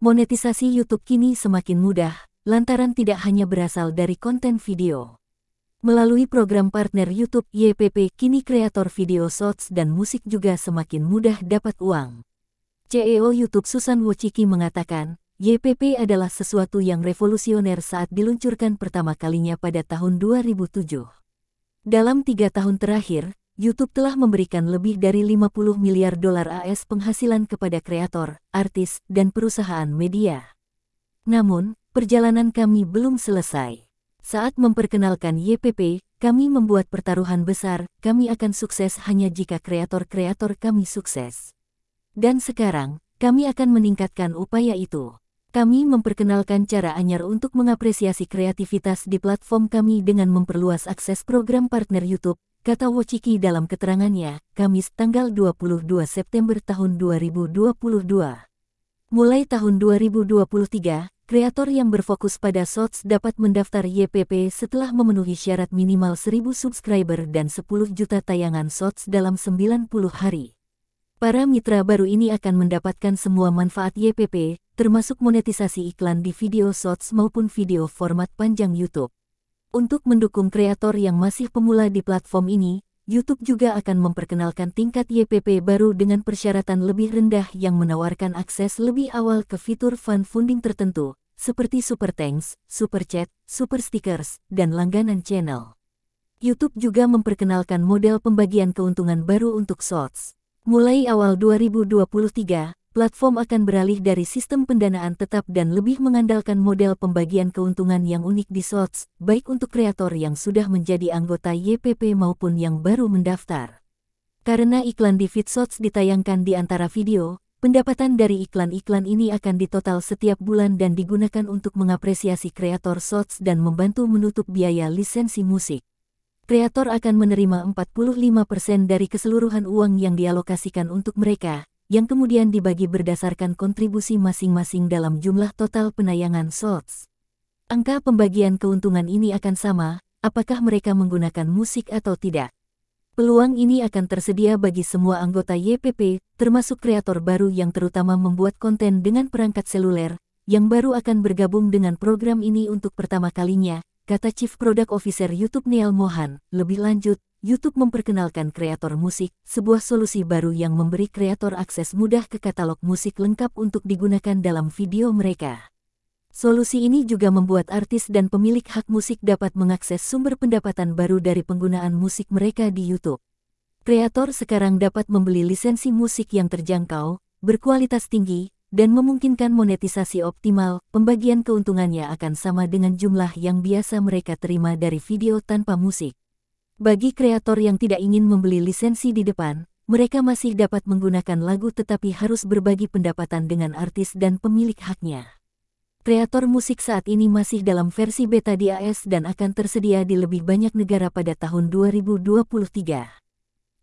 Monetisasi YouTube kini semakin mudah, lantaran tidak hanya berasal dari konten video. Melalui program partner YouTube YPP, kini kreator video shorts dan musik juga semakin mudah dapat uang. CEO YouTube Susan Wojcicki mengatakan, YPP adalah sesuatu yang revolusioner saat diluncurkan pertama kalinya pada tahun 2007. Dalam tiga tahun terakhir, YouTube telah memberikan lebih dari 50 miliar dolar AS penghasilan kepada kreator, artis, dan perusahaan media. Namun, perjalanan kami belum selesai. Saat memperkenalkan YPP, kami membuat pertaruhan besar, kami akan sukses hanya jika kreator-kreator kami sukses. Dan sekarang, kami akan meningkatkan upaya itu. Kami memperkenalkan cara anyar untuk mengapresiasi kreativitas di platform kami dengan memperluas akses program partner YouTube, kata Wojcicki dalam keterangannya, Kamis tanggal 22 September tahun 2022. Mulai tahun 2023, kreator yang berfokus pada Shorts dapat mendaftar YPP setelah memenuhi syarat minimal 1000 subscriber dan 10 juta tayangan Shorts dalam 90 hari. Para mitra baru ini akan mendapatkan semua manfaat YPP, termasuk monetisasi iklan di video Shorts maupun video format panjang YouTube. Untuk mendukung kreator yang masih pemula di platform ini, YouTube juga akan memperkenalkan tingkat YPP baru dengan persyaratan lebih rendah yang menawarkan akses lebih awal ke fitur fund funding tertentu, seperti Super Thanks, Super Chat, Super Stickers, dan langganan channel. YouTube juga memperkenalkan model pembagian keuntungan baru untuk Shorts. Mulai awal 2023, platform akan beralih dari sistem pendanaan tetap dan lebih mengandalkan model pembagian keuntungan yang unik di Shorts, baik untuk kreator yang sudah menjadi anggota YPP maupun yang baru mendaftar. Karena iklan di feed Shorts ditayangkan di antara video, pendapatan dari iklan-iklan ini akan ditotal setiap bulan dan digunakan untuk mengapresiasi kreator Shorts dan membantu menutup biaya lisensi musik. Kreator akan menerima 45% dari keseluruhan uang yang dialokasikan untuk mereka, yang kemudian dibagi berdasarkan kontribusi masing-masing dalam jumlah total penayangan shorts. Angka pembagian keuntungan ini akan sama, apakah mereka menggunakan musik atau tidak. Peluang ini akan tersedia bagi semua anggota YPP, termasuk kreator baru yang terutama membuat konten dengan perangkat seluler, yang baru akan bergabung dengan program ini untuk pertama kalinya, kata Chief Product Officer YouTube Neil Mohan. Lebih lanjut, YouTube memperkenalkan kreator musik, sebuah solusi baru yang memberi kreator akses mudah ke katalog musik lengkap untuk digunakan dalam video mereka. Solusi ini juga membuat artis dan pemilik hak musik dapat mengakses sumber pendapatan baru dari penggunaan musik mereka di YouTube. Kreator sekarang dapat membeli lisensi musik yang terjangkau, berkualitas tinggi, dan memungkinkan monetisasi optimal, pembagian keuntungannya akan sama dengan jumlah yang biasa mereka terima dari video tanpa musik. Bagi kreator yang tidak ingin membeli lisensi di depan, mereka masih dapat menggunakan lagu tetapi harus berbagi pendapatan dengan artis dan pemilik haknya. Kreator musik saat ini masih dalam versi beta di AS dan akan tersedia di lebih banyak negara pada tahun 2023.